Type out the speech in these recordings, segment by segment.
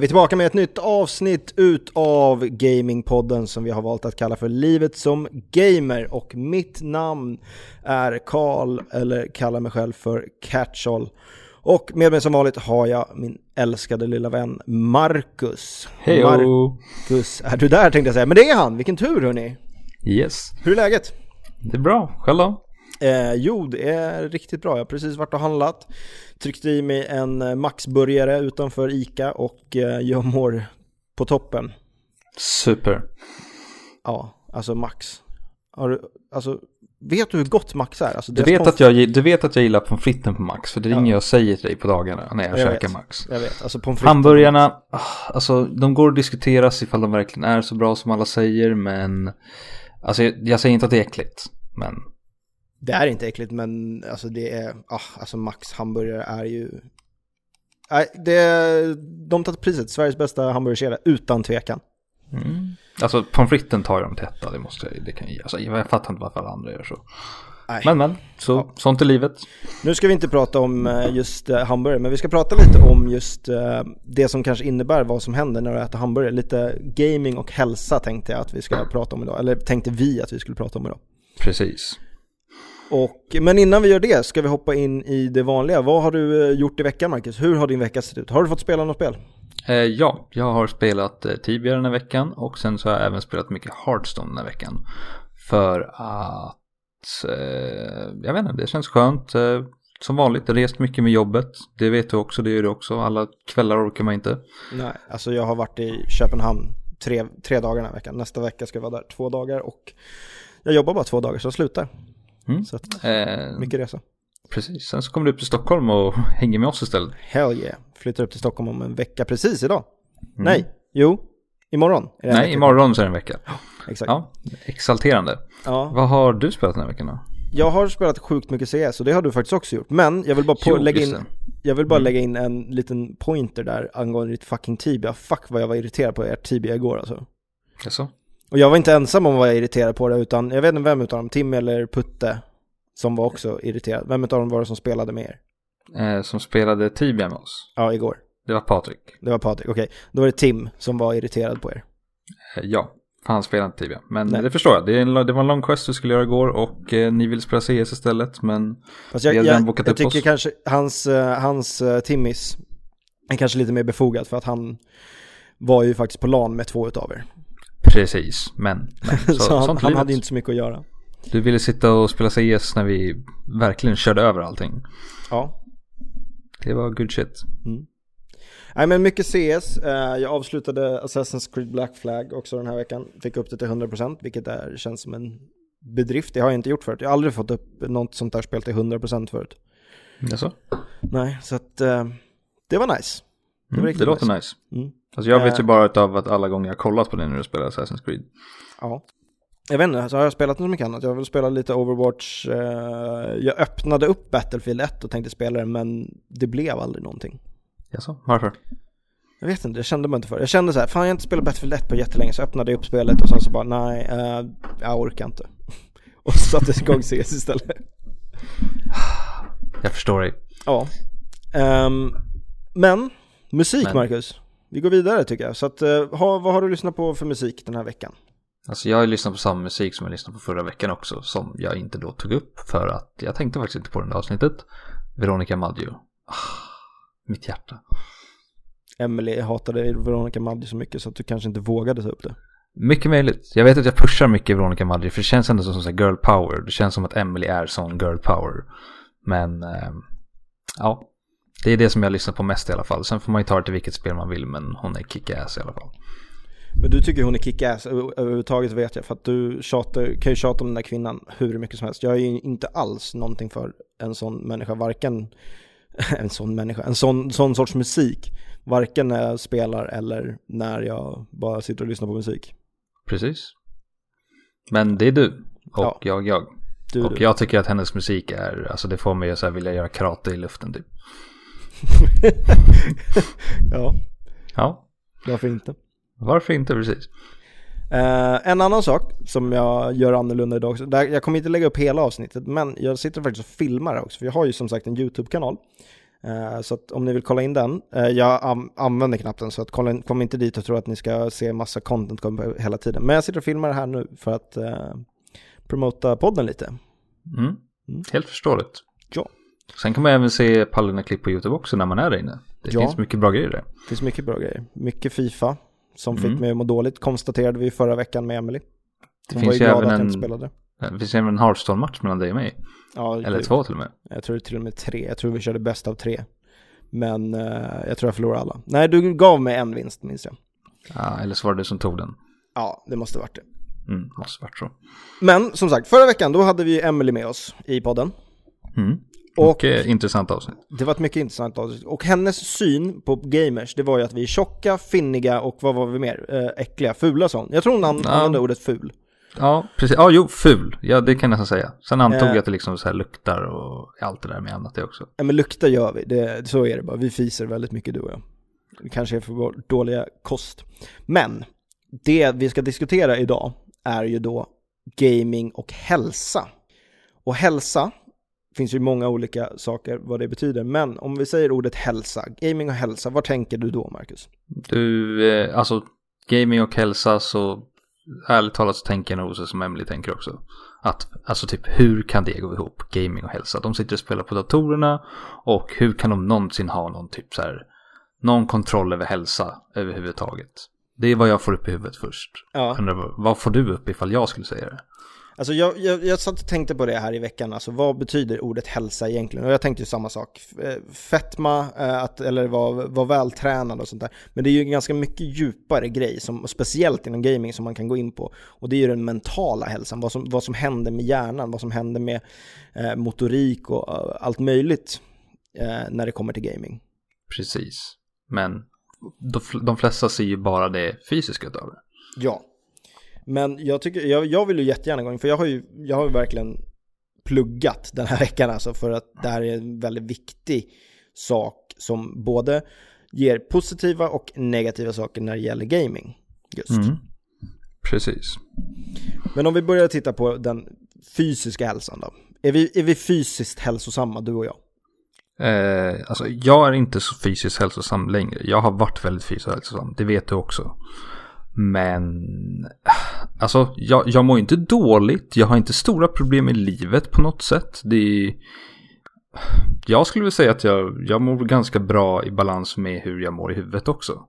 Då är vi tillbaka med ett nytt avsnitt utav Gamingpodden som vi har valt att kalla för Livet som Gamer och mitt namn är Karl, eller kallar mig själv för Catchall. Och med mig som vanligt har jag min älskade lilla vän Marcus. Hej Marcus, är du där tänkte jag säga, men det är han, vilken tur hörni. Yes. Hur är läget? Det är bra, själv då? Eh, jo, det är riktigt bra. Jag har precis varit och handlat. Tryckte i mig en eh, Max-burgare utanför ICA och eh, jag mår på toppen. Super. Ja, alltså Max. Har du, alltså, vet du hur gott Max är? Alltså, du, vet att jag, du vet att jag gillar pommes fritesen på Max, för det är ja. inget jag säger till dig på dagarna när jag, jag käkar vet, Max. Jag vet, alltså pommes Hamburgarna, ah, alltså de går att diskuteras ifall de verkligen är så bra som alla säger, men alltså jag säger inte att det är äckligt, men det är inte äckligt men alltså det är, ah, alltså Max hamburgare är ju Nej, det de tar priset, Sveriges bästa hamburgerkedja, utan tvekan. Mm. Alltså pommes fritesen tar ju de till etta, det måste jag, det kan jag, alltså, jag fattar inte varför alla andra gör så. Nej. Men men, så, ja. sånt är livet. Nu ska vi inte prata om eh, just uh, hamburgare, men vi ska prata lite om just uh, det som kanske innebär vad som händer när du äter hamburgare. Lite gaming och hälsa tänkte jag att vi ska prata om idag, eller tänkte vi att vi skulle prata om idag. Precis. Och, men innan vi gör det ska vi hoppa in i det vanliga. Vad har du eh, gjort i veckan Marcus? Hur har din vecka sett ut? Har du fått spela något spel? Eh, ja, jag har spelat eh, Tibia den här veckan och sen så har jag även spelat mycket Hearthstone den här veckan. För att, eh, jag vet inte, det känns skönt. Eh, som vanligt, rest mycket med jobbet. Det vet du också, det gör du också. Alla kvällar orkar man inte. Nej, alltså jag har varit i Köpenhamn tre, tre dagar den här veckan. Nästa vecka ska jag vara där två dagar och jag jobbar bara två dagar så jag slutar. Mm. Så att, eh, mycket resa. Precis, sen så kommer du upp till Stockholm och hänger med oss istället. Hell yeah, flyttar upp till Stockholm om en vecka precis idag. Mm. Nej, jo, imorgon. Nej, imorgon så är det en vecka. exakt. Ja, exalterande. Ja. Vad har du spelat den här veckan då? Jag har spelat sjukt mycket CS och det har du faktiskt också gjort. Men jag vill bara jo, lägga in jag vill bara mm. lägga in en liten pointer där angående ditt fucking Tibia. Fuck vad jag var irriterad på ert Tibia igår alltså. Jaså? Och jag var inte ensam om att vara irriterad på det, utan jag vet inte vem utav dem, Tim eller Putte, som var också irriterad. Vem utav dem var det som spelade med er? Eh, som spelade Tibia med oss? Ja, igår. Det var Patrik. Det var Patrik, okej. Okay. Då var det Tim som var irriterad på er. Eh, ja, för han spelade inte Tibia. Men Nej. det förstår jag. Det, en, det, var en lång quest du skulle göra igår och eh, ni ville spela CS istället. Men Fast jag, vi hade jag, bokat jag upp tycker oss. kanske hans, uh, hans uh, Timmis är kanske lite mer befogat för att han var ju faktiskt på LAN med två utav er. Precis, men, men så, så han, han hade inte så mycket att göra. Du ville sitta och spela CS när vi verkligen körde över allting. Ja. Det var good shit. Mm. Nej men mycket CS. Eh, jag avslutade Assassin's Creed Black Flag också den här veckan. Fick upp det till 100% vilket är, känns som en bedrift. Det har jag inte gjort förut. Jag har aldrig fått upp något sånt där spel till 100% förut. Jaså? Nej, så att uh, det var nice. Mm, det låter nice. nice. Mm. Alltså jag vet ju eh. bara av att alla gånger jag kollat på det när du spelar Assassin's Creed. Ja. Jag vet inte, så har jag spelat något mycket annat. Jag vill spela lite Overwatch. Eh, jag öppnade upp Battlefield 1 och tänkte spela det, men det blev aldrig någonting. Jaså, varför? Jag vet inte, jag kände mig inte för Jag kände så här, fan jag har inte spelat Battlefield 1 på jättelänge, så öppnade jag upp spelet och sen så bara, nej, uh, jag orkar inte. och så satte igång CS istället. Jag förstår dig. Ja. Um, men, musik men. Marcus. Vi går vidare tycker jag. Så att, uh, ha, vad har du lyssnat på för musik den här veckan? Alltså jag har lyssnat på samma musik som jag lyssnade på förra veckan också. Som jag inte då tog upp för att jag tänkte faktiskt inte på det avsnittet. Veronica Maggio. Ah, mitt hjärta. Emily hatade Veronica Maggio så mycket så att du kanske inte vågade ta upp det. Mycket möjligt. Jag vet att jag pushar mycket Veronica Maggio för det känns ändå som, som girl power. Det känns som att Emily är sån girl power. Men äh, ja, det är det som jag lyssnar på mest i alla fall. Sen får man ju ta det till vilket spel man vill men hon är kick-ass i alla fall. Men du tycker hon är kick-ass överhuvudtaget vet jag. För att du tjatar, kan ju tjata om den där kvinnan hur mycket som helst. Jag är ju inte alls någonting för en sån människa. Varken en sån människa, en sån, sån sorts musik. Varken när jag spelar eller när jag bara sitter och lyssnar på musik. Precis. Men det är du och ja. jag jag. Du, och du. jag tycker att hennes musik är, alltså det får mig att vilja göra karate i luften typ. Ja. Ja. Varför inte? Varför inte precis? Uh, en annan sak som jag gör annorlunda idag också, där jag kommer inte lägga upp hela avsnittet, men jag sitter faktiskt och filmar också, för jag har ju som sagt en YouTube-kanal. Eh, så att om ni vill kolla in den, eh, jag am- använder knappt den så att kolla kom inte dit och tro att ni ska se massa content hela tiden. Men jag sitter och filmar det här nu för att promota podden lite. Mm. Mm. Helt förståeligt. Ja. Sen kan man även se pallorna klipp på YouTube också när man är där inne. Det Ja. finns mycket bra grejer där. Det finns mycket bra grejer. Mycket Fifa som Mm. fick mig att må dåligt konstaterade vi förra veckan med Emily. Det Hon var ju glad att jag en, inte spelade. det finns även en Hearthstone-match mellan dig och mig. Ja, Eller det- två till och med. Jag tror det är till och med tre. Jag tror vi körde bäst av tre. Men eh, jag tror jag förlorade alla. Nej, du gav mig en vinst minns jag. Ja, eller så var det du som tog den. Ja, det måste varit det. Mm, måste varit så. Men som sagt, förra veckan då hade vi Emily med oss i podden. Mm. Och eh, intressant avsnitt. det var ett mycket intressant avsnitt. Och hennes syn på gamers, det var ju att vi är tjocka, finniga och vad var vi mer? Eh, äckliga, fula hon. Jag tror hon an- Ja. använde ordet ful. Ja, precis. Ja, jo, ful. Ja, det kan jag nästan säga. Sen antog Eh. jag att det liksom så här luktar och allt det där med annat det också. Ja men lukta gör vi, det, så är det bara. Vi fiser väldigt mycket du och jag. Det kanske är för vår dåliga kost. Men det vi ska diskutera idag är ju då gaming och hälsa. Och hälsa finns ju många olika saker vad det betyder, men om vi säger ordet hälsa, gaming och hälsa, vad tänker du då Marcus? Du, eh, alltså gaming och hälsa så ärligt talat så tänker jag nog så som Emily tänker också. Att, alltså typ hur kan det gå ihop, gaming och hälsa? De sitter och spelar på datorerna och hur kan de någonsin ha någon typ så här, någon kontroll över hälsa överhuvudtaget? Det är vad jag får upp i huvudet först. Ja. Undrar, vad- vad får du upp ifall jag skulle säga det? Alltså jag, jag, jag satt och tänkte på det här i veckan, alltså vad betyder ordet hälsa egentligen? Och jag tänkte ju samma sak. Eh, Fetma, eh, att, eller vara var vältränad och sånt där. Men det är ju en ganska mycket djupare grej, som, speciellt inom gaming, som man kan gå in på. Och det är ju den mentala hälsan, vad som, vad som händer med hjärnan, vad som händer med eh, motorik och allt möjligt eh, när det kommer till gaming. Precis. Men de, de flesta ser ju bara det fysiska av det. Ja. Men jag, tycker, jag, jag vill ju jättegärna gå in, för jag har ju, jag har ju verkligen pluggat den här veckan alltså, för att det här är en väldigt viktig sak som både ger positiva och negativa saker när det gäller gaming. Just. Mm. Precis. Men om vi börjar titta på den fysiska hälsan då. Är vi, är vi fysiskt hälsosamma, du och jag? Eh, alltså jag är inte så fysiskt hälsosam längre. Jag har varit väldigt fysiskt hälsosam. Det vet du också. Men alltså jag, jag mår inte dåligt. Jag har inte stora problem i livet på något sätt. Det är, jag skulle vilja säga att jag, jag mår ganska bra i balans med hur jag mår i huvudet också.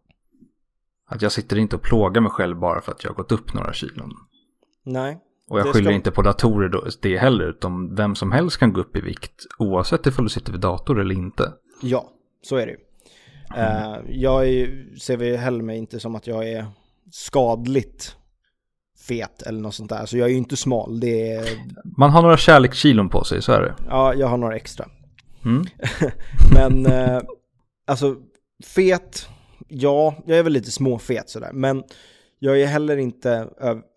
Att jag sitter inte och plågar mig själv bara för att jag har gått upp några kilon. Nej. Och jag skyller ska- inte på datorer då, det heller, utan vem som helst kan gå upp i vikt oavsett ifall du sitter vid dator eller inte. Ja, så är det ju. Eh, jag är, ser vi heller mig inte som att jag är skadligt fet eller något sånt där. Så jag är ju inte smal. Det är, Man har några kärlekskilon på sig, så är det. ja, jag har några extra. Mm. Men eh, alltså, fet, ja, jag är väl lite småfet sådär. Men jag är heller inte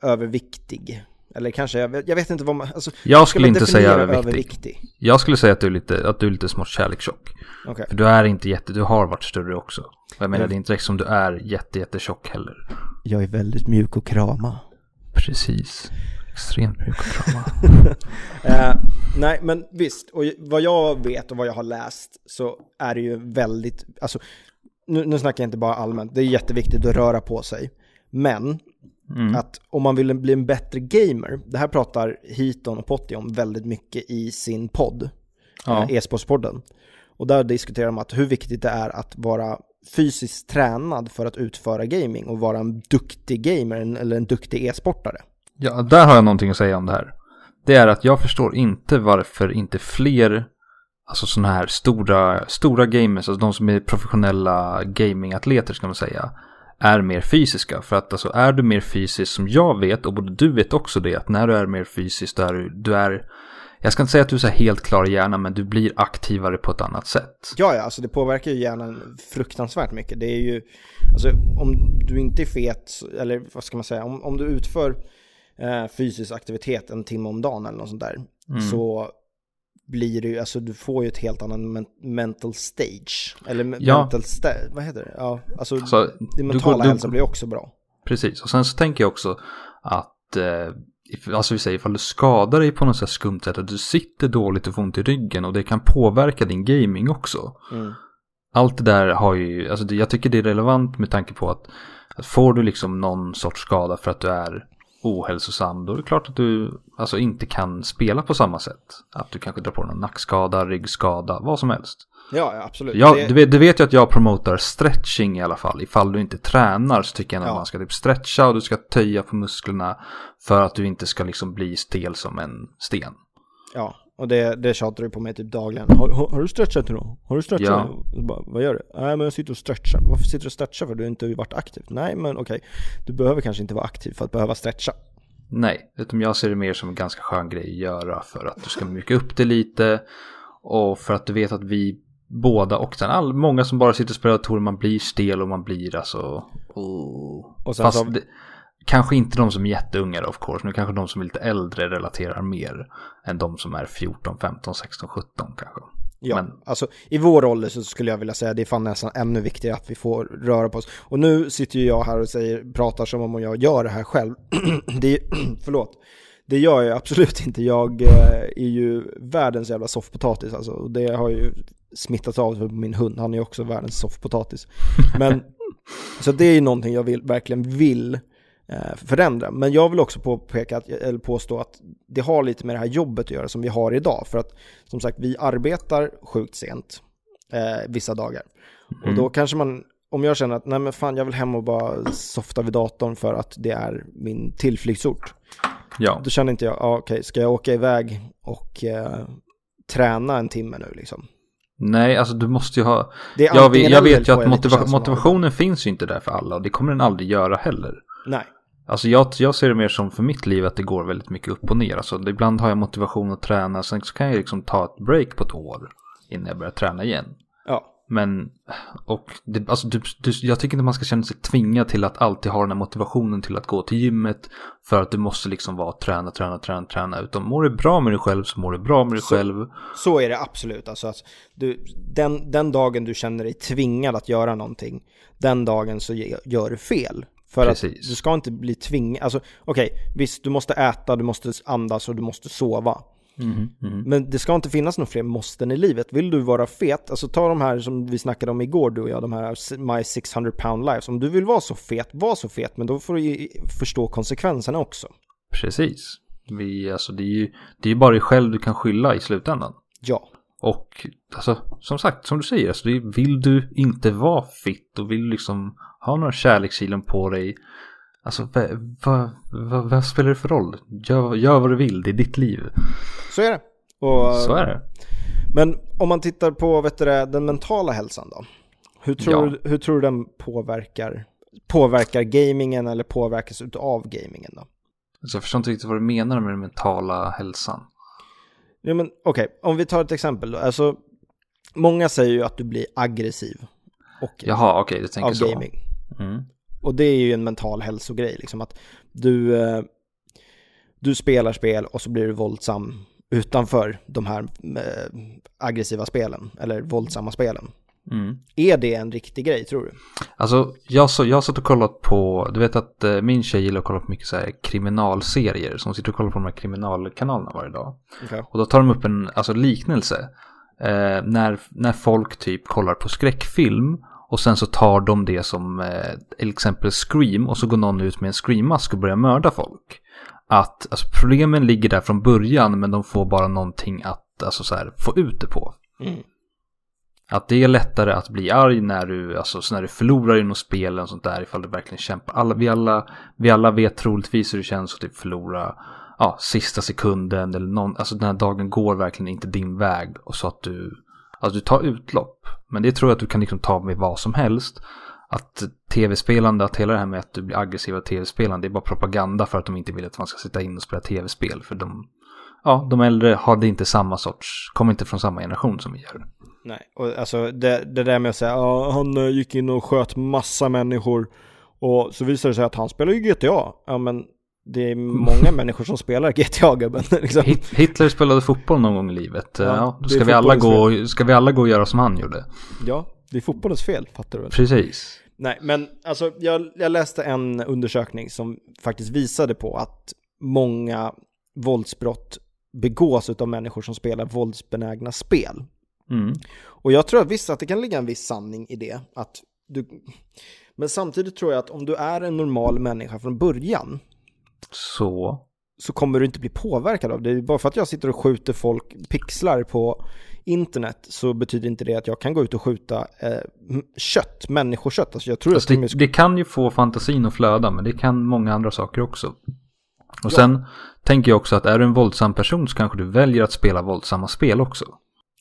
överviktig. Eller kanske, jag vet, jag vet inte vad man... Alltså, Jag skulle man inte säga definiera överviktig. Jag skulle säga att du är lite, att du är lite smått kärlekstjock. Okej. För du är inte jätte, du har varit större också. Jag menar, det är inte direkt som du är jätte, jättetjock heller. Jag är väldigt mjuk och krama. Precis. Extremt mjuk och krama. Eh, nej, men visst. Och vad jag vet och vad jag har läst så är det ju väldigt, alltså, nu, nu snackar jag inte bara allmänt, det är jätteviktigt att röra på sig. Men Mm. att om man vill bli en bättre gamer, det här pratar Hiton och Potti om väldigt mycket i sin podd, Ja. eh, e-sportspodden. Och där diskuterar de att hur viktigt det är att vara fysiskt tränad för att utföra gaming och vara en duktig gamer eller en duktig e-sportare. Ja, där har jag någonting att säga om det här. Det är att jag förstår inte varför inte fler, alltså sådana här stora, stora gamers, alltså de som är professionella gamingatleter ska man säga, är mer fysiska. För att alltså är du mer fysisk som jag vet, och både du vet också det, att när du är mer fysisk, då är du, du är, jag ska inte säga att du är helt klar i hjärnan, men du blir aktivare på ett annat sätt. Ja, ja, alltså det påverkar ju hjärnan fruktansvärt mycket. Det är ju, alltså om du inte är fet, eller vad ska man säga, om, om du utför eh, fysisk aktivitet en timme om dagen eller något sånt där, Mm. så blir det ju, alltså du får ju ett helt annan men mental stage. Eller Ja. mental sta- vad heter det? Ja, alltså Så din du mentala går- du- hälsa blir också bra. Precis, och sen så tänker jag också att eh, alltså vi säger ifall du skadar dig på något sätt skumt sätt, att du sitter dåligt och får ont i ryggen och det kan påverka din gaming också. Mm. Allt det där har ju, alltså det, jag tycker det är relevant med tanke på att, att får du liksom någon sorts skada för att du är ohälsosam, då är det klart att du alltså inte kan spela på samma sätt. Att du kanske drar på någon nackskada, ryggskada, vad som helst. Ja, absolut. Ja, Det- du, vet, du vet ju att jag promotar stretching i alla fall. Ifall du inte tränar så tycker jag att Ja. man ska typ stretcha och du ska töja på musklerna för att du inte ska liksom bli stel som en sten. Ja, och det, det tjatar du på mig typ dagligen. Har, har, har du stretchat idag? Har du stretchat? Ja. Jag Bara, vad gör du? Nej men jag sitter och stretchar. Varför sitter du och stretchar för? Du har inte varit aktiv. Nej men okej, du behöver kanske inte vara aktiv för att behöva stretcha. Nej, utan jag ser det mer som en ganska skön grej att göra för att du ska mjuka upp det lite och för att du vet att vi båda och sen all, många som bara sitter och spelar datorer, man blir stel och man blir alltså... Oh. Och sen Fast så- det, kanske inte de som är jätteunga of course, nu kanske de som är lite äldre relaterar mer än de som är 14, 15, 16, 17 kanske. Ja, Men- alltså i vår ålder så skulle jag vilja säga det är fan nästan ännu viktigare att vi får röra på oss. Och nu sitter ju jag här och säger, pratar som om jag gör det här själv. det, förlåt. Det gör jag absolut inte. Jag eh, är ju världens jävla soffpotatis alltså. Och det har ju smittats av på min hund. Han är också världens soffpotatis. Men, så det är ju någonting jag vill, verkligen vill eh, förändra. Men jag vill också påpeka, att, eller påstå att det har lite med det här jobbet att göra som vi har idag. För att som sagt, vi arbetar sjukt sent eh, vissa dagar. Och då kanske man, om jag känner att nej men fan jag vill hem och bara softa vid datorn för att det är min tillflyktsort. Ja, Då känner inte jag, ja, okej, ska jag åka iväg och eh, träna en timme nu liksom? Nej alltså du måste ju ha... Jag vet, jag vet ju att motiva- motivationen finns ju inte där för alla och det kommer den aldrig göra heller. Nej, Alltså jag, jag ser det mer som för mitt liv att det går väldigt mycket upp och ner. Alltså ibland har jag motivation att träna, sen så kan jag liksom ta ett break på ett år innan jag börjar träna igen. ja. Men, och det, alltså du, du, jag tycker inte man ska känna sig tvingad till att alltid ha den här motivationen till att gå till gymmet för att du måste liksom vara träna, träna, träna, träna. Utan mår du bra med dig själv så mår du bra med dig Så- själv. Så är det absolut. Alltså att du, den, den dagen du känner dig tvingad att göra någonting, den dagen så gör du fel. För Precis. att du ska inte bli tvingad. Alltså okej, visst du måste äta, du måste andas och du måste sova. Mhm, mhm. Men det ska inte finnas några fler måsten i livet. Vill du vara fet, alltså ta de här som vi snackade om igår du och jag, de här My 600 pound lives. Om du vill vara så fet, var så fet, men då får du förstå konsekvenserna också. Precis. Vi, alltså det är ju det är bara dig själv du kan skylla i slutändan. Ja, Och alltså, som sagt, som du säger, alltså, är, vill du inte vara fit och vill liksom ha några kärlekskilon på dig. Alltså vad va, va, vad spelar det för roll? Gör, gör vad du vill, det är ditt liv. så är det. Och, Så är det. Men om man tittar på vet du, den mentala hälsan då? Hur tror, Ja. du, hur tror du den påverkar, påverkar gamingen eller påverkas av gamingen då? Så jag förstår inte riktigt vad du menar med den mentala hälsan. Ja, men okej, om vi tar ett exempel då. Alltså, många säger ju att du blir aggressiv och, Jaha, okej, du tänker av så. gaming. Mm. Och det är ju en mental hälsogrej, liksom att du, eh, du spelar spel och så blir du våldsam utanför de här eh, aggressiva spelen, eller våldsamma spelen. Mm. Är det en riktig grej, tror du? Alltså, jag, så, jag har suttit och kollat på, du vet att eh, min tjej gillar att kolla på mycket så här kriminalserier. Så hon sitter och kollar på de här kriminalkanalerna varje dag. Okay. Och då tar de upp en alltså, liknelse. Eh, när, när folk typ kollar på skräckfilm och sen så tar de det som eh, till exempel Scream och så går någon ut med en Scream-mask och börjar mörda folk. Att alltså, problemen ligger där från början men de får bara någonting att alltså, så här, få ut det på. Mm. Att det är lättare att bli arg när du, alltså, så när du förlorar i något spel och sånt där ifall du verkligen kämpar. Alla, vi, alla, vi alla vet troligtvis hur det känns att typ förlora ja, sista sekunden eller någon, alltså den här dagen går verkligen inte din väg och så att du, alltså du tar utlopp. Men det tror jag att du kan liksom ta med vad som helst. Att tv-spelande, att hela det här med att du blir aggressiv av tv-spelande, det är bara propaganda för att de inte vill att man ska sitta in och spela tv-spel. För de, ja, de äldre hade inte samma sorts, kommer inte från samma generation som vi gör. Nej, och alltså det, det där med att säga ja, han eh, gick in och sköt massa människor och så visade det sig att han spelar ju GTA. Ja, men det är många människor som spelar GTA gubben. Liksom. Hit- Hitler spelade fotboll någon gång i livet. Ja, Ja, då ska vi, alla gå, ska vi alla gå och göra som han gjorde. Ja, det är fotbollens fel, fattar du väl? Precis. Nej, men alltså jag, jag läste en undersökning som faktiskt visade på att många våldsbrott begås av människor som spelar våldsbenägna spel. Mm. Och jag tror att visst att det kan ligga en viss sanning i det. Att du... Men samtidigt tror jag att om du är en normal människa från början Så. så kommer du inte bli påverkad av det. Bara för att jag sitter och skjuter folk pixlar på internet så betyder inte det att jag kan gå ut och skjuta eh, kött, människokött. Alltså jag tror Alltså att det, det kan ju få fantasin att flöda men det kan många andra saker också. Och sen tänker jag också att är du en våldsam person så kanske du väljer att spela våldsamma spel också.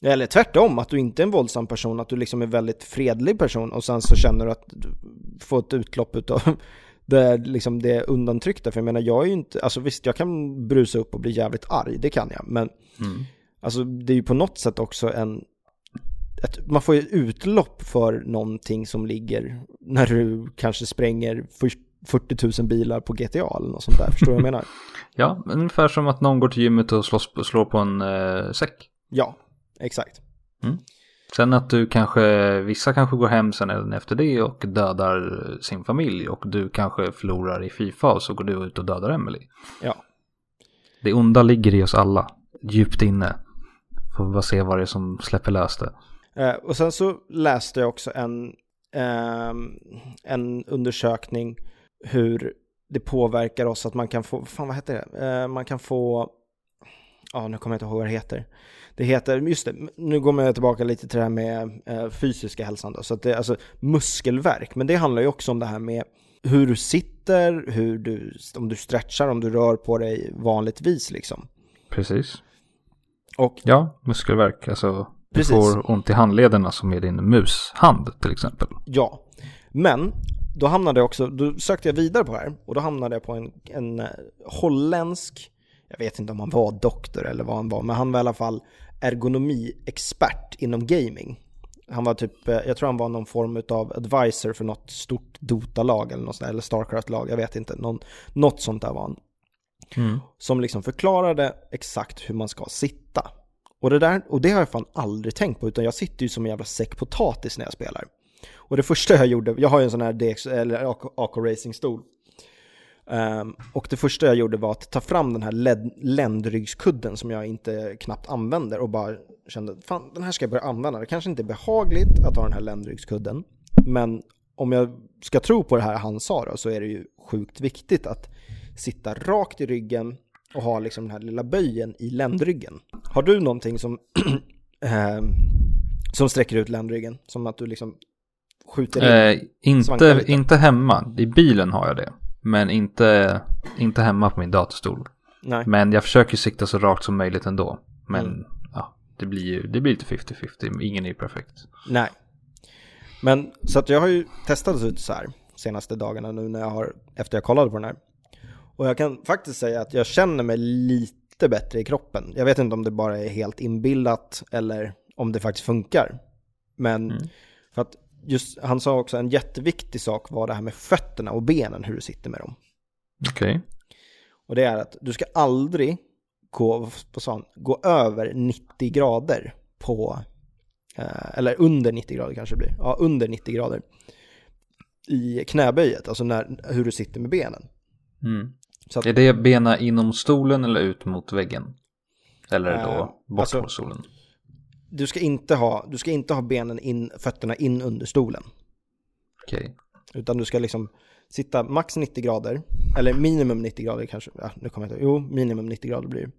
Eller tvärtom, att du inte är en våldsam person, att du liksom är en väldigt fredlig person och sen så känner du att du får ett utlopp utav det, liksom det undantryckta. För jag menar, jag är ju inte, alltså visst jag kan brusa upp och bli jävligt arg, det kan jag, men Mm. alltså det är ju på något sätt också en, ett, man får ju utlopp för någonting som ligger när du kanske spränger för- 40 000 bilar på GTA eller något sånt där, förstår du vad jag menar? Ja, ungefär som att någon går till gymmet och slåss, slår på en eh, säck. Ja, exakt. Sen att du kanske, vissa kanske går hem sen efter det och dödar sin familj och du kanske förlorar i Fifa och så går du ut och dödar Emily. Ja. Det onda ligger i oss alla, djupt inne. Får vi bara se vad det är som släpper lös det. Eh, och sen så läste jag också en, ehm, en undersökning hur det påverkar oss att man kan få, fan vad heter det? Eh, man kan få, ja nu kommer jag inte ihåg vad det heter. Det heter, just det, nu går jag tillbaka lite till det här med eh, fysiska hälsan då. Så att det är alltså muskelvärk, men det handlar ju också om det här med hur du sitter, hur du, om du stretchar, om du rör på dig vanligtvis liksom. Precis. Och Ja, muskelvärk. Alltså, du Precis. får ont i handlederna som med din mushand till exempel. Ja, men då hamnade jag också, då sökte jag vidare på det här och då hamnade jag på en, en eh, holländsk, jag vet inte om han var doktor eller vad han var, men han var i alla fall ergonomiexpert inom gaming. Han var typ, eh, jag tror han var någon form av advisor för något stort Dota-lag eller något sånt där, eller Starcraft-lag, jag vet inte, någon, något sånt där var han. Mm. Som liksom förklarade exakt hur man ska sitta. Och det, där, och det har jag fan aldrig tänkt på, utan jag sitter ju som en jävla säck potatis när jag spelar. Och det första jag gjorde, jag har ju en sån här DX, eller AK, Ehm, och det första jag gjorde var att ta fram den här ländryggskudden som jag inte knappt använder och bara kände, fan den här ska jag börja använda. Det kanske inte är behagligt att ha den här ländryggskudden, men om jag ska tro på det här han sa då, så är det ju sjukt viktigt att sitta rakt i ryggen och ha liksom den här lilla böjen i ländryggen. Har du någonting som, ehm, som sträcker ut ländryggen? Som att du liksom skjuter in? Eh, inte, inte hemma. I bilen har jag det. Men inte, inte hemma på min datorstol. Nej. Men jag försöker sikta så rakt som möjligt ändå. Men Mm. ja, det blir ju det blir lite 50-50. Ingen är ju perfekt. Nej. Men så att jag har ju testat ut så här senaste dagarna nu när jag har, efter jag kollade på den här. Och jag kan faktiskt säga att jag känner mig lite bättre i kroppen. Jag vet inte om det bara är helt inbillat eller om det faktiskt funkar. Men Mm. Just, han sa också en jätteviktig sak var det här med fötterna och benen, hur du sitter med dem. Okej. Och det är att du ska aldrig gå, sa han, gå över 90 grader på, eh, eller under 90 grader kanske det blir, ja under 90 grader i knäböjet, alltså när, hur du sitter med benen. Mm. Så att, Är det bena inom stolen eller ut mot väggen? Eller Eh, då bort alltså- från stolen? Du, ska inte ha, du ska inte ha benen in, fötterna in under stolen, Okej. utan du ska liksom sitta max 90 grader, eller minimum 90 grader kanske, ja, nu kommer jag inte jo, minimum 90 grader blir det.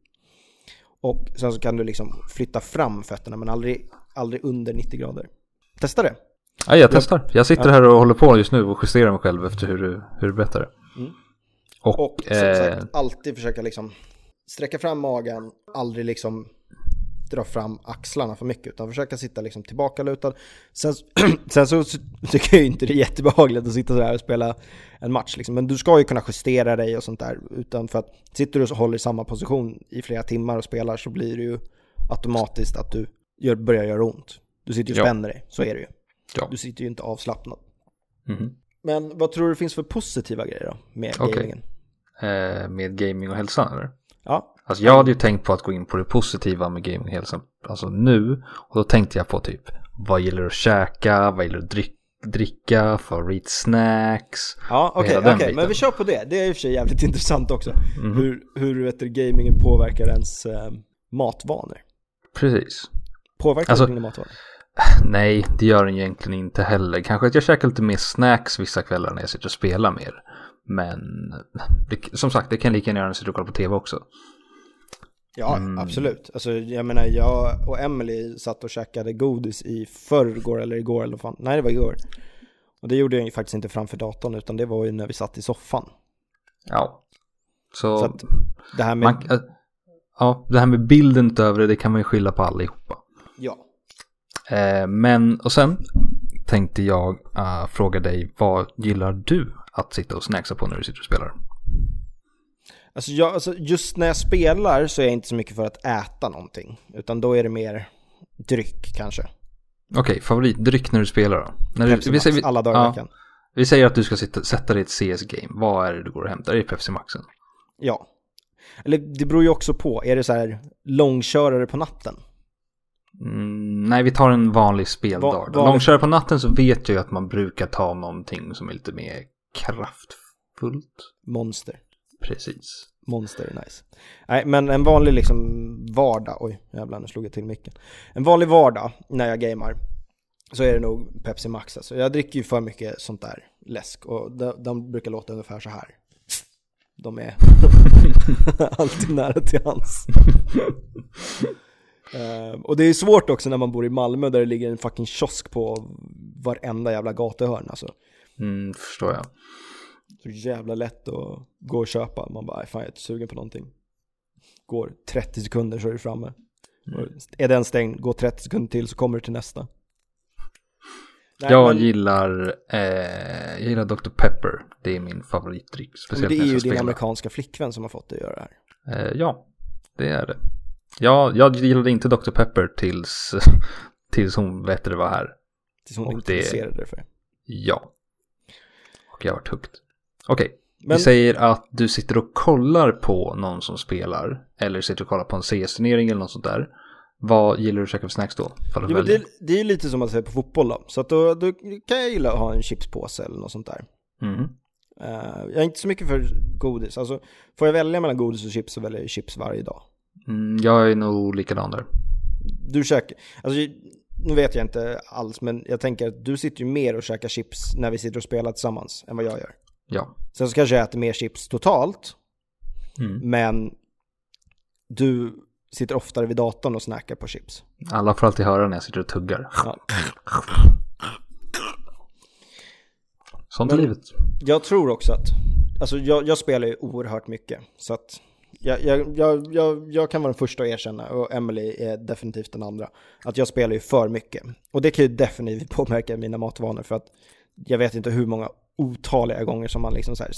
Och sen så kan du liksom flytta fram fötterna, men aldrig, aldrig under 90 grader. Testa det. Ja, jag testar. Jag sitter här och håller på just nu och justerar mig själv efter hur du, hur du berättar det. Mm. Och, Och som eh, sagt, alltid försöka liksom sträcka fram magen, aldrig liksom dra fram axlarna för mycket, utan försöka sitta liksom tillbakalutad. Sen, sen så tycker jag ju inte det är jättebehagligt att sitta så här och spela en match, liksom. men du ska ju kunna justera dig och sånt där, utan för att sitter du och håller i samma position i flera timmar och spelar så blir det ju automatiskt att du gör, börjar göra ont. Du sitter ju och spänner dig, så är det ju. Ja. Du sitter ju inte avslappnad. mhm. Men vad tror du finns för positiva grejer då med Okej. gamingen? eh, med gaming och hälsan eller? Ja, Alltså jag hade ju tänkt på att gå in på det positiva med gaming. Alltså nu. Och då tänkte jag på typ vad gillar du att käka, vad gillar du att dryck, dricka, favoritsnacks. Ja, okej, okej, biten. men vi kör på det. Det är i och för sig jävligt intressant också. Mhm. Hur, hur vet du, gamingen påverkar ens eh, matvanor. Precis. Påverkar Alltså- dina matvanor? Nej, det gör den egentligen inte heller. Kanske att jag käkar lite mer snacks vissa kvällar när jag sitter och spelar mer. Men det, som sagt, det kan lika gärna göra när jag sitter och kollar på tv också. Ja, Mm. absolut. Alltså, jag menar, jag och Emily satt och käkade godis i förrgår eller igår eller vad fan. Nej, det var igår. Och det gjorde jag ju faktiskt inte framför datorn, utan det var ju när vi satt i soffan. Ja. Så, Så att det här med... man, äh, ja, det här med bilden utöver det, det kan man ju skylla på allihopa. Ja. Eh, men, och sen tänkte jag uh, fråga dig, vad gillar du att sitta och snacksa på när du sitter och spelar? Alltså, jag, alltså just när jag spelar så är jag inte så mycket för att äta någonting. Utan då är det mer dryck kanske. Okej, favoritdryck när du spelar då? När du, Pepsi Max, säger- alla dagar i ja, veckan. Vi säger att du ska sitta, sätta dig i ett CS-game. Vad är det du går och hämtar? Är det Pepsi Maxen? Ja. Eller det beror ju också på. Är det så här långkörare på natten? Mm, nej, vi tar en vanlig speldag. Va- vanlig- Långkörare på natten så vet jag ju att man brukar ta någonting som är lite mer kraftfullt. Monster. Precis. Monster är nice. Nej, men en vanlig liksom vardag, oj jävlar nu slog jag till micken. En vanlig vardag när jag gamar så är det nog Pepsi Max alltså. Jag dricker ju för mycket sånt där läsk och de, de brukar låta ungefär så här. De är alltid nära till hands. Eh, och det är svårt också när man bor i Malmö där det ligger en fucking kiosk på varenda jävla gatuhörn alltså. Mm, förstår jag. Så jävla lätt att gå och köpa. Man bara, "Nej, fan jag är inte sugen på någonting. Går 30 sekunder så är du framme. Och Är den stängd, går 30 sekunder till så kommer du till nästa. Nej, jag men, gillar, eh, jag gillar Dr. Pepper. Det är min favoritdryck. men Speciellt det är ju din spela. amerikanska flickvän som har fått dig att göra det här. Eh, ja, det är det. Ja, jag gillade inte Dr. Pepper tills, tills hon vet det var här. Tills hon det- introducerade det för dig. Ja. Och jag har varit Okej, Men vi säger att du sitter och kollar på någon som spelar. Eller sitter och kollar på en CS-turnering eller något sånt där. Vad gillar du att käka för snacks då? Du jo, det, det är lite som att se på fotboll då. Så att då, då kan jag gilla att ha en chipspåse eller något sånt där. Mhm. Eh, jag är inte så mycket för godis. Alltså, får jag välja mellan godis och chips så väljer jag chips varje dag. Mm, jag är nog likadan där. Du käkar, alltså nu vet jag inte alls men jag tänker att du sitter ju mer och käkar chips när vi sitter och spelar tillsammans än vad jag gör. Ja. Sen så kanske jag äter mer chips totalt, Mm. men du sitter oftare vid datorn och snackar på chips. Alla får alltid höra när jag sitter och tuggar. Ja. Sånt är livet. Jag tror också att, alltså jag, jag spelar ju oerhört mycket, så att jag, jag, jag, jag, jag kan vara den första att erkänna, och Emily är definitivt den andra, att jag spelar ju för mycket. Och det kan ju definitivt påverka mina matvanor, för att jag vet inte hur många otaliga gånger som man liksom så här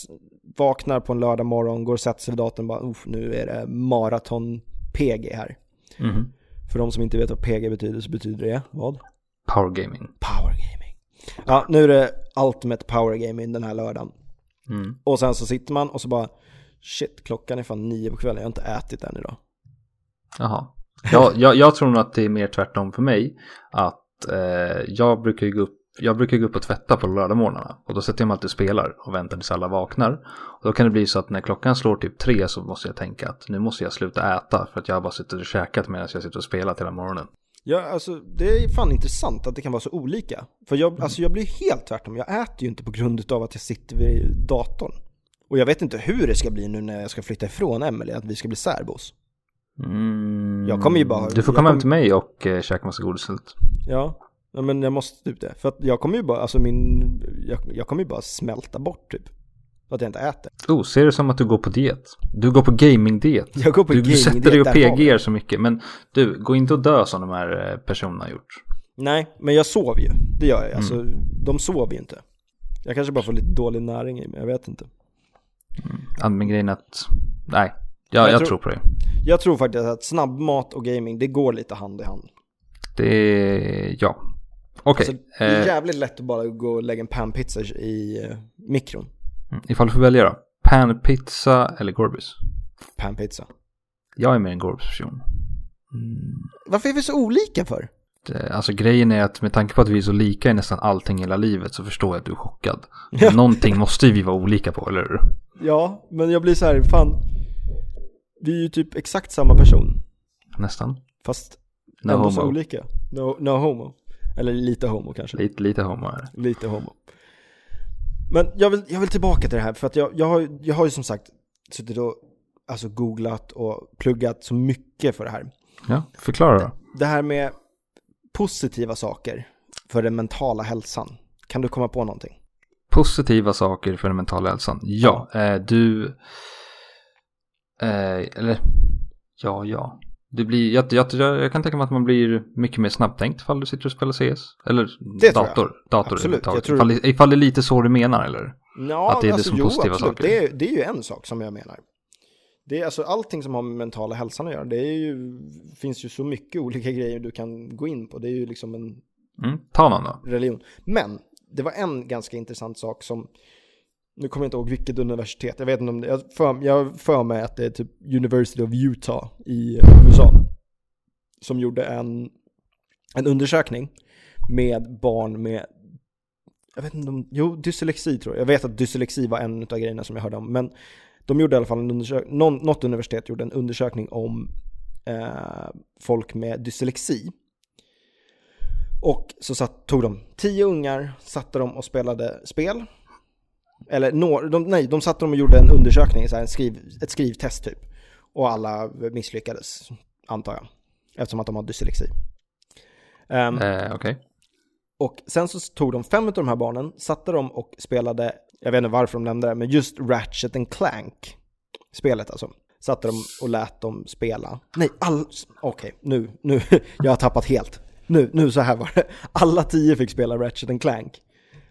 vaknar på en lördag morgon, går och sätter sig vid datorn och bara, "Uff, nu är det maraton-PG här. Mhm. För de som inte vet vad PG betyder så betyder det vad? Power gaming. Power gaming. Ja, nu är det Ultimate Power Gaming den här lördagen. Mm. Och sen så sitter man och så bara Shit, klockan är fan nio på kvällen, jag har inte ätit än idag. Jaha. Ja, jag, jag tror nog att det är mer tvärtom för mig. Att eh, jag, brukar ju gå upp, jag brukar gå upp och tvätta på lördagmorgnarna. Och då sätter jag mig alltid och spelar och väntar tills alla vaknar. Och då kan det bli så att när klockan slår typ tre så måste jag tänka att nu måste jag sluta äta. För att jag har bara suttit och käkat medan jag sitter och spelat hela morgonen. Ja, alltså det är fan intressant att det kan vara så olika. För jag, alltså, jag blir helt tvärtom, jag äter ju inte på grund av att jag sitter vid datorn. Och jag vet inte hur det ska bli nu när jag ska flytta ifrån Emily, att vi ska bli särbos. Mm. Jag kommer ju bara- Du får komma hem kommer- till mig och eh, käka massa godis. Ja, ja, men jag måste typ det. För att jag kommer ju bara, alltså min, jag, jag kommer ju bara smälta bort typ. För att jag inte äter. Oh, ser det som att du går på diet? Du går på gaming-diet. Jag går på Du, gaming, du sätter dig och PGar så mycket. Men du, gå inte och dö som de här eh, personerna har gjort. Nej, men jag sover ju. Det gör jag. Mm. Alltså, de sover ju inte. Jag kanske bara får lite dålig näring i mig, jag vet inte. Ja, men grejen att, nej, ja, Jag jag, tror- tror på det. Jag tror faktiskt att snabbmat och gaming, det går lite hand i hand. Det ja. Okej, Alltså, det är eh, jävligt lätt att bara gå och lägga en panpizza i eh, mikron. mm, ifall du får välja då. Panpizza eller Gorbis? Panpizza. Jag är mer en Gorbis-person. Mm. Varför är vi så olika för? det, alltså grejen är att med tanke på att vi är så lika i nästan allting i hela livet så förstår jag att du är chockad. Ja. Någonting måste ju vi vara olika på, eller hur? Ja, men jag blir så här, fan. Vi är ju typ exakt samma person. Nästan. Fast No ändå så homo. olika. No, no homo. Eller lite homo kanske. Lite, lite homo här. Lite homo. Men jag vill, jag vill tillbaka till det här för att jag, jag, har, jag har ju som sagt suttit och alltså googlat och pluggat så mycket för det här. Ja, förklara då. Det här med positiva saker för den mentala hälsan. Kan du komma på någonting? Positiva saker för den mentala hälsan. Ja, eh, du... Eh, eller, ja, ja. Du blir, jag, jag, jag, kan tänka mig att man blir mycket mer snabbtänkt ifall du sitter och spelar CS. Eller Det tror jag. dator. dator Absolut, jag tror- Ifall, det- ifall det är lite så du menar, eller? Ja, Att det är det alltså, som jo, positiva absolut. saker. Det är, det är ju en sak som jag menar. Det är alltså allting som har med mentala hälsan att göra. Det är ju, finns ju så mycket olika grejer du kan gå in på. Det är ju liksom en Mm, ta någon då. religion. Men det var en ganska intressant sak som, nu kommer jag inte ihåg vilket universitet, jag vet inte om det, jag för, jag för mig att det är typ University of Utah i USA. Som gjorde en, en undersökning med barn med, jag vet inte om, jo dyslexi tror jag. Jag vet att dyslexi var en av grejerna som jag hörde om. Men de gjorde i alla fall en undersökning, något universitet gjorde en undersökning om eh, folk med dyslexi. Och så satt, tog de tio ungar, satte dem och spelade spel. Eller de, nej, de satte dem och gjorde en undersökning, så här, en skriv, ett skrivtest typ. Och alla misslyckades, antar jag. Eftersom att de har dyslexi. Ehm, Eh, Okej. och sen så tog de fem av de här barnen, satte dem och spelade, jag vet inte varför de nämnde det, men just Ratchet and Clank. Spelet alltså. Satte dem och lät dem spela. Nej, all... Okej, nu, nu, jag har tappat helt. Nu, nu så här var det. Alla tio fick spela Ratchet and Clank.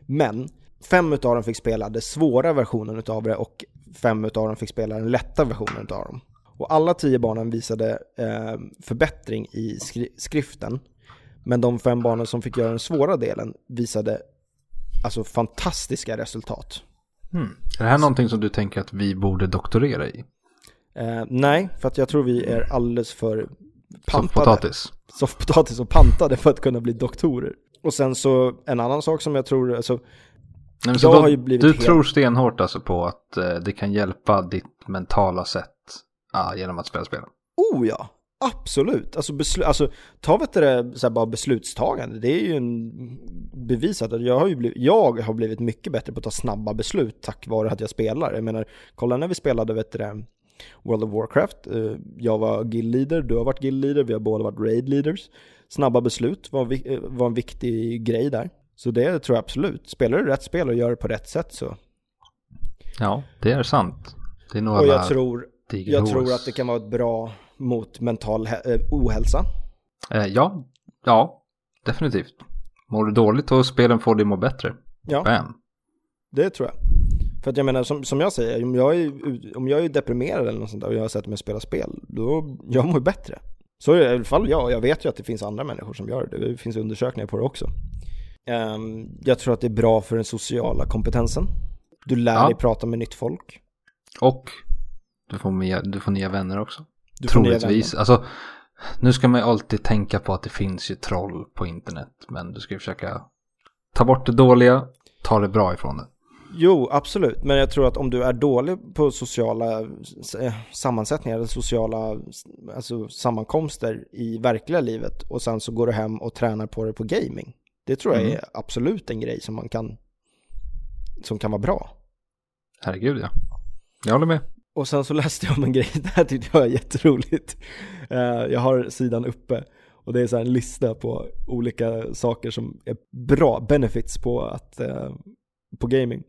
Men fem av dem fick spela den svåra versionen av det och fem av dem fick spela den lätta versionen av dem. Och alla tio barnen visade eh, förbättring i skri- skriften. Men de fem barnen som fick göra den svåra delen visade alltså fantastiska resultat. Hmm. Är det här någonting som du tänker att vi borde doktorera i? Eh, nej, för att jag tror vi är alldeles för pantade. Soffpotatis? Soffpotatis och pantade för att kunna bli doktorer. Och sen så en annan sak som jag tror, alltså, Nej, Jag då, har ju blivit du helt- tror stenhårt alltså på att eh, det kan hjälpa ditt mentala sätt ah, genom att spela spel? oh ja, absolut. Alltså, beslu- alltså ta vet det, så här, bara beslutstagande, det är ju en bevisat att jag har ju blivit, jag har blivit mycket bättre på att ta snabba beslut tack vare att jag spelar. Jag menar, kolla när vi spelade vet det, World of Warcraft, eh, jag var guild leader, du har varit guild leader, vi har båda varit raid leaders. Snabba beslut var, eh, var en viktig grej där. Så det tror jag absolut. Spelar du rätt spel och gör det på rätt sätt så. Ja, det är sant. Det är nog Och jag tror, jag tror att det kan vara ett bra mot mental eh, ohälsa. Eh, ja, ja, definitivt. Mår du dåligt och spelen får dig att må bättre. Ja. Bam. Det tror jag. För att jag menar, som, som jag säger, om jag, är, om jag är deprimerad eller något sånt där och jag har sett mig att spela spel, då jag mår bättre. Så i alla fall jag, jag vet ju att det finns andra människor som gör det, det finns undersökningar på det också. Ehm, jag tror att det är bra för den sociala kompetensen. Du lär Ja. dig prata med nytt folk. Och du får, nya, du får nya vänner också. Du Troligtvis. vänner. Alltså, nu ska man ju alltid tänka på att det finns ju troll på internet. Men du ska ju försöka ta bort det dåliga, ta det bra ifrån det. Jo, absolut. Men jag tror att om du är dålig på sociala eh, sammansättningar, eller sociala alltså, sammankomster i verkliga livet och sen så går du hem och tränar på det på gaming. Det tror jag Mm. är absolut en grej som man kan, som kan vara bra. Herregud ja. Jag håller med. Och sen så läste jag om en grej, det här tyckte jag var jätteroligt. Eh, Jag har sidan uppe och det är så en lista på olika saker som är bra benefits på, att, eh, på gaming.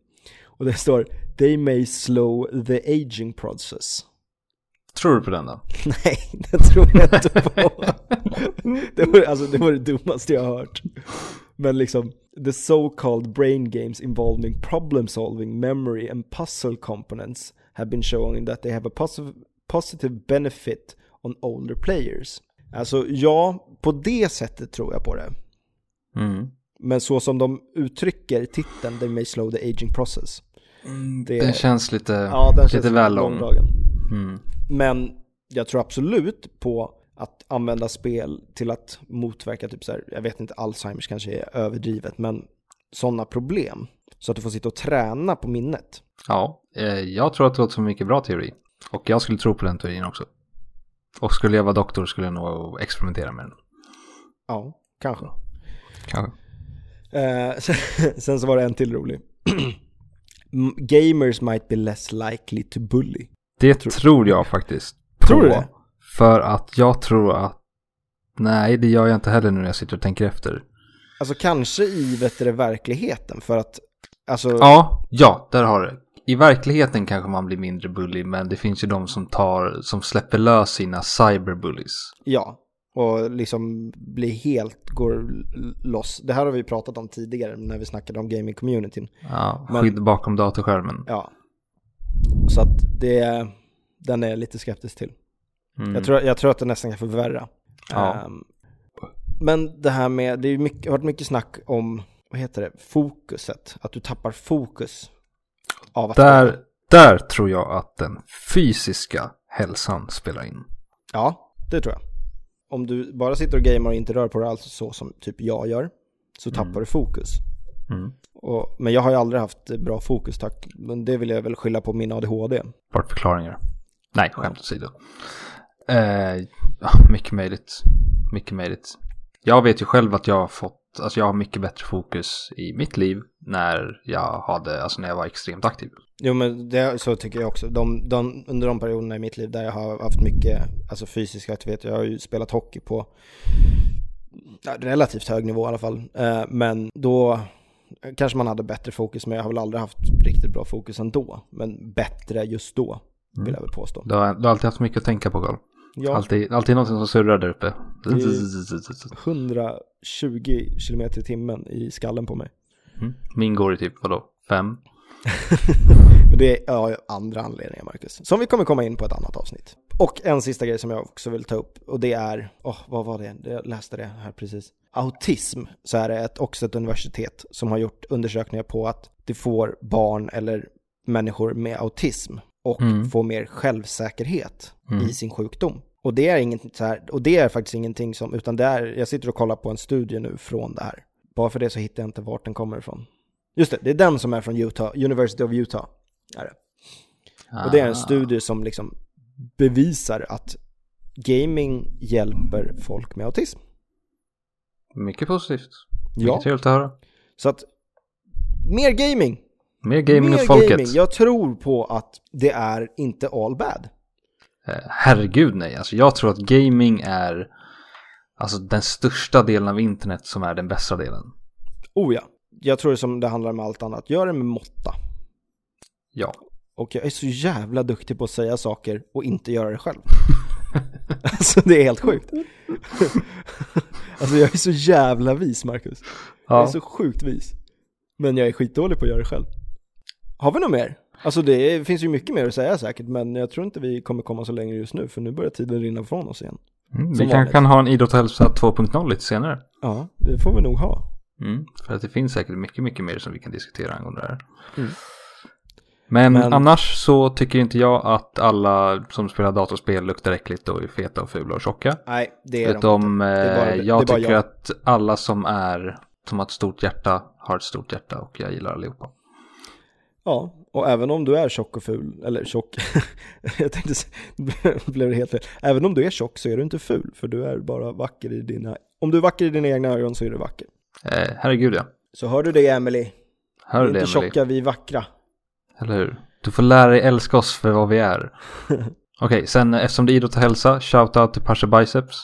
Och det står They may slow the aging process. Tror du på den då? Nej, det tror jag inte på. det, var, alltså, det var det dummaste jag har hört. Men liksom, the so-called brain games involving problem solving, memory and puzzle components have been showing that they have a positive, positive benefit on older players. Alltså ja, på det sättet tror jag på det. Mm. Men så som de uttrycker titeln, they may slow the aging process. Det- Den känns lite, Ja, den känns lite väl lång. Mm. Men jag tror absolut på att använda spel till att motverka typ så här, jag vet inte, Alzheimers kanske är överdrivet, men sådana problem. Så att du får sitta och träna på minnet. Ja, eh, jag tror att det låter som en mycket bra teori. Och jag skulle tro på den teorin också. Och skulle jag vara doktor skulle jag nog experimentera med den. Ja, kanske. Kanske. Eh, sen, sen så var det en till rolig. Gamers might be less likely to bully. Det tror jag faktiskt. Tror du det? För att jag tror att... Nej, det gör jag inte heller nu när jag sitter och tänker efter. Alltså kanske i vet du, verkligheten för att, alltså, Ja, ja, där har du. I verkligheten kanske man blir mindre bully, men det finns ju de som tar, som släpper lös sina cyberbullies. ja. Och liksom blir helt, går loss. Det här har vi pratat om tidigare när vi snackade om gaming-communityn. Ja, Men- skydd bakom datorskärmen. Ja. Så att det, den är jag lite skeptisk till. Mm. Jag, tror, jag tror att det nästan kan förvärra. Ja. Ehm, men det här med, det är mycket, har hört mycket snack om, vad heter det, fokuset. Att du tappar fokus av att spela. Där, där tror jag att den fysiska hälsan spelar in. Ja, det tror jag. Om du bara sitter och gamer och inte rör på dig alls så som typ jag gör, så tappar Mm. du fokus. Mm. Och, men jag har ju aldrig haft bra fokus tack, men det vill jag väl skylla på min ADHD. Bortförklaringar. Nej, skämt åsido. Eh, ja, mycket möjligt. Mycket möjligt. Jag vet ju själv att jag har fått, alltså jag har mycket bättre fokus i mitt liv när jag hade, alltså när jag var extremt aktiv. Jo men det, så tycker jag också. De, de, under de perioderna i mitt liv där jag har haft mycket alltså fysisk aktivitet. Jag har ju spelat hockey på relativt hög nivå i alla fall. Eh, men då kanske man hade bättre fokus. Men jag har väl aldrig haft riktigt bra fokus ändå. Men bättre just då vill jag väl påstå. Du har, du har alltid haft mycket att tänka på Carl. Ja, Alltid, alltid något som surrar där uppe. 120 km i timmen i skallen på mig. Mm. Min går i typ, vadå, fem? Men det är ja, andra anledningar, Marcus. Som vi kommer komma in på ett annat avsnitt. Och en sista grej som jag också vill ta upp. Och det är, åh, vad var det? Jag läste det här precis. Autism, så är det ett, också ett universitet som har gjort undersökningar på att det får barn eller människor med autism och Mm. får mer självsäkerhet Mm. i sin sjukdom. Och det är inget så här, och det är faktiskt ingenting som, utan det är, jag sitter och kollar på en studie nu från det här. Bara för det så hittar jag inte vart den kommer ifrån. Just det, det är den som är från Utah, University of Utah. Är det. Och det är en Ah. studie som liksom bevisar att gaming hjälper folk med autism. Mycket positivt. Ja, Mycket trevligt att höra. så att mer gaming. Mer gaming mer åt folket. gaming. Jag tror på att det är inte all bad. Eh, Herregud nej, alltså jag tror att gaming är alltså den största delen av internet som är den bästa delen. Oh ja, jag tror det som det handlar om allt annat. Gör det med måtta. Ja. Och jag är så jävla duktig på att säga saker och inte göra det själv. alltså det är helt sjukt. alltså jag är så jävla vis Marcus. Jag är ja. så sjukt vis. Men jag är skitdålig på att göra det själv. Har vi något mer? Alltså det finns ju mycket mer att säga säkert, men jag tror inte vi kommer komma så länge just nu, för nu börjar tiden rinna från oss igen. Mm, vi kanske kan ha en idrott och hälsa 2.0 lite senare. Ja, det får vi nog ha. Mm, för att det finns säkert mycket, mycket mer som vi kan diskutera angående det här. Mm. Men, Men- annars så tycker inte jag att alla som spelar datorspel luktar äckligt och är feta och fula och tjocka. Nej, det är de Utom inte. Det är bara- eh, det är jag bara tycker jag. att alla som är som har ett stort hjärta har ett stort hjärta och jag gillar allihopa. Ja, och även om du är tjock och ful, eller tjock, jag tänkte blev det helt fel. Även om du är tjock så är du inte ful, för du är bara vacker i dina, om du är vacker i dina egna ögon så är du vacker. Eh, herregud ja. Så hör du det Emily? Hör du är det inte Emily? tjocka, vi är vackra. Eller hur? Du får lära dig älska oss för vad vi är. Okej, sen eh, eftersom det är idrott och hälsa, shoutout till Pasha Biceps.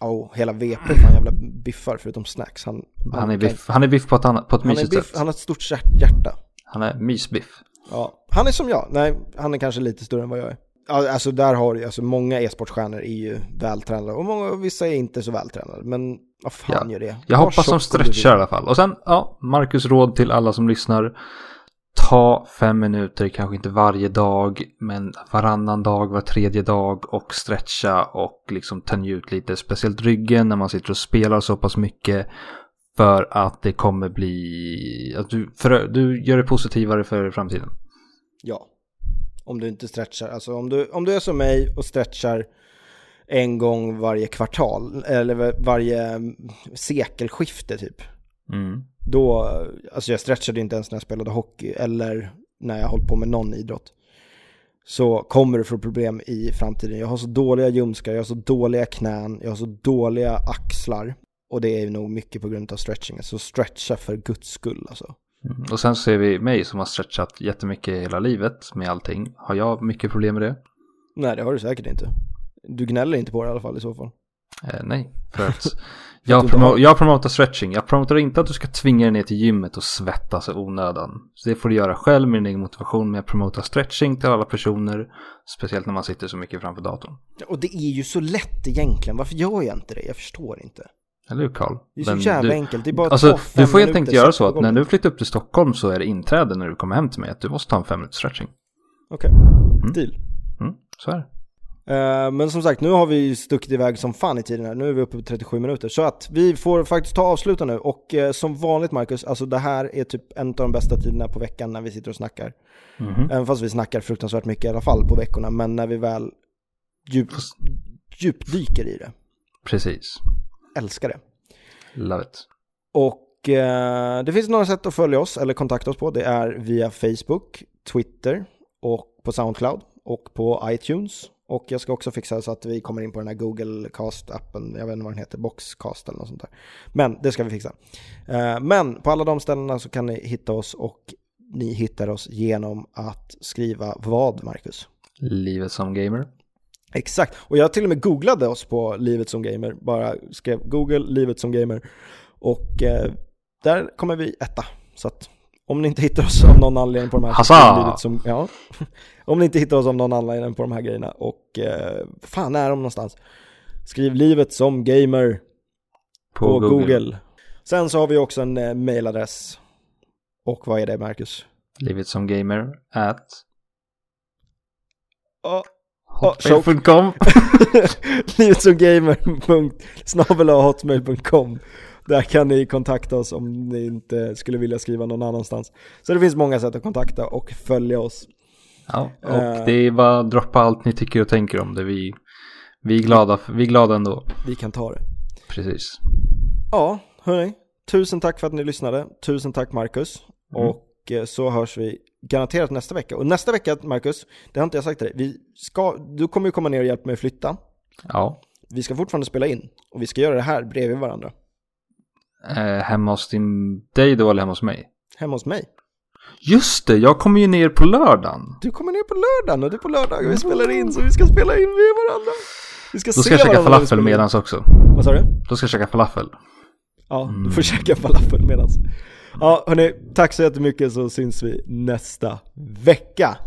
Oh, hela VP, fan jävla biffar förutom snacks. Han, Han är kan- biff, han är biff på ett, annat, på ett Han, är mysigt biff, sätt. han har ett stort hjärt- hjärta. Han är mysbiff. Ja, han är som jag. Nej, han är kanske lite större än vad jag är. Alltså där har du alltså många e-sportstjärnor är ju vältränade och många, vissa är inte så vältränade. Men vad fan Ja, gör det? Jag Var hoppas de stretchar i alla fall. Och sen, ja, Marcus råd till alla som lyssnar. Ta fem minuter, kanske inte varje dag, men varannan dag, var tredje dag och stretcha och liksom tänja ut lite. Speciellt ryggen när man sitter och spelar så pass mycket. För att det kommer bli, att du, för, du gör det positivare för framtiden. Ja. Om du inte stretchar. Alltså om du, om du är som mig och stretchar en gång varje kvartal, eller varje mm, sekelskifte typ. Mm. Då, alltså jag stretchade inte ens när jag spelade hockey eller när jag hållit på med någon idrott. Så kommer du få problem i framtiden. Jag har så dåliga ljumskar, jag har så dåliga knän, jag har så dåliga axlar. Och det är nog mycket på grund av stretchingen. Så stretcha för guds skull alltså. Mm. Och sen ser vi mig som har stretchat jättemycket hela livet med allting. Har jag mycket problem med det? Nej, det har du säkert inte. Du gnäller inte på det i alla fall i så fall. Eh, nej, för att jag, promo jag promotar stretching. Jag promotar inte att du ska tvinga dig ner till gymmet och svettas i onödan. Så det får du göra själv med din egen motivation. Men jag promotar stretching till alla personer. Speciellt när man sitter så mycket framför datorn. Och det är ju så lätt egentligen. Varför gör jag inte det? Jag förstår inte. Eller hur Karl? Det är så jävla du, enkelt. Det är bara alltså, Du får helt enkelt göra så att när du flyttar upp till Stockholm så är det inträde när du kommer hem till mig. Att du måste ta en fem minuters stretching. Okej, deal. Mm, så är det. Eh, men som sagt, nu har vi stuckit iväg som fan i tiden här. Nu är vi uppe på 37 minuter. Så att vi får faktiskt ta avsluta nu. Och eh, som vanligt Marcus, alltså det här är typ en av de bästa tiderna på veckan när vi sitter och snackar. Mhm. Även fast vi snackar fruktansvärt mycket i alla fall på veckorna. Men när vi väl djup, djupdyker i det. Precis. Älskar det. Love it. Och eh, det finns några sätt att följa oss eller kontakta oss på. Det är via Facebook, Twitter och på Soundcloud och på iTunes. Och jag ska också fixa så att vi kommer in på den här Google Cast-appen, jag vet inte vad den heter, Boxcast eller något sånt där. Men det ska vi fixa. Eh, men på alla de ställena så kan ni hitta oss och ni hittar oss genom att skriva vad, Marcus? Livet som gamer. Exakt, och jag till och med googlade oss på Livet som Gamer, bara skrev Google Livet som Gamer och eh, där kommer vi etta. Så att om ni inte hittar oss av någon anledning på de här Hassa! Som, ja, Om ni inte hittar oss av någon anledning på de här grejerna och eh, fan är de någonstans? Skriv Livet som Gamer På, på, Google. Google. Sen så har vi också en eh, mailadress. Och vad är det Marcus? Livet som gamer at Oh, hotmail.com. Livet som gamer. hotmail.com Där kan ni kontakta oss om ni inte skulle vilja skriva någon annanstans. Så det finns många sätt att kontakta och följa oss. Ja, och Eh. det är bara att droppa allt ni tycker och tänker om det. Vi, vi, är, glada, vi är glada ändå. Vi kan ta det. Precis. Ja, hörni. Tusen tack för att ni lyssnade. Tusen tack Marcus. Mm. Och så hörs vi garanterat nästa vecka. Och nästa vecka, Marcus, det har inte jag sagt till dig. Vi ska, du kommer ju komma ner och hjälpa mig att flytta. Ja. Vi ska fortfarande spela in. Och vi ska göra det här bredvid varandra. Eh, hemma hos din, dig då eller hemma hos mig? Hemma hos mig. Just det, jag kommer ju ner på lördagen. Du kommer ner på lördagen och du på lördag. Vi spelar in så vi ska spela in med varandra. Vi ska Då ska jag käka falafel medans också. Vad sa du? Då ska jag käka falafel. Ja, du får käka falafel medans. Ja, hörni, tack så jättemycket så syns vi nästa vecka.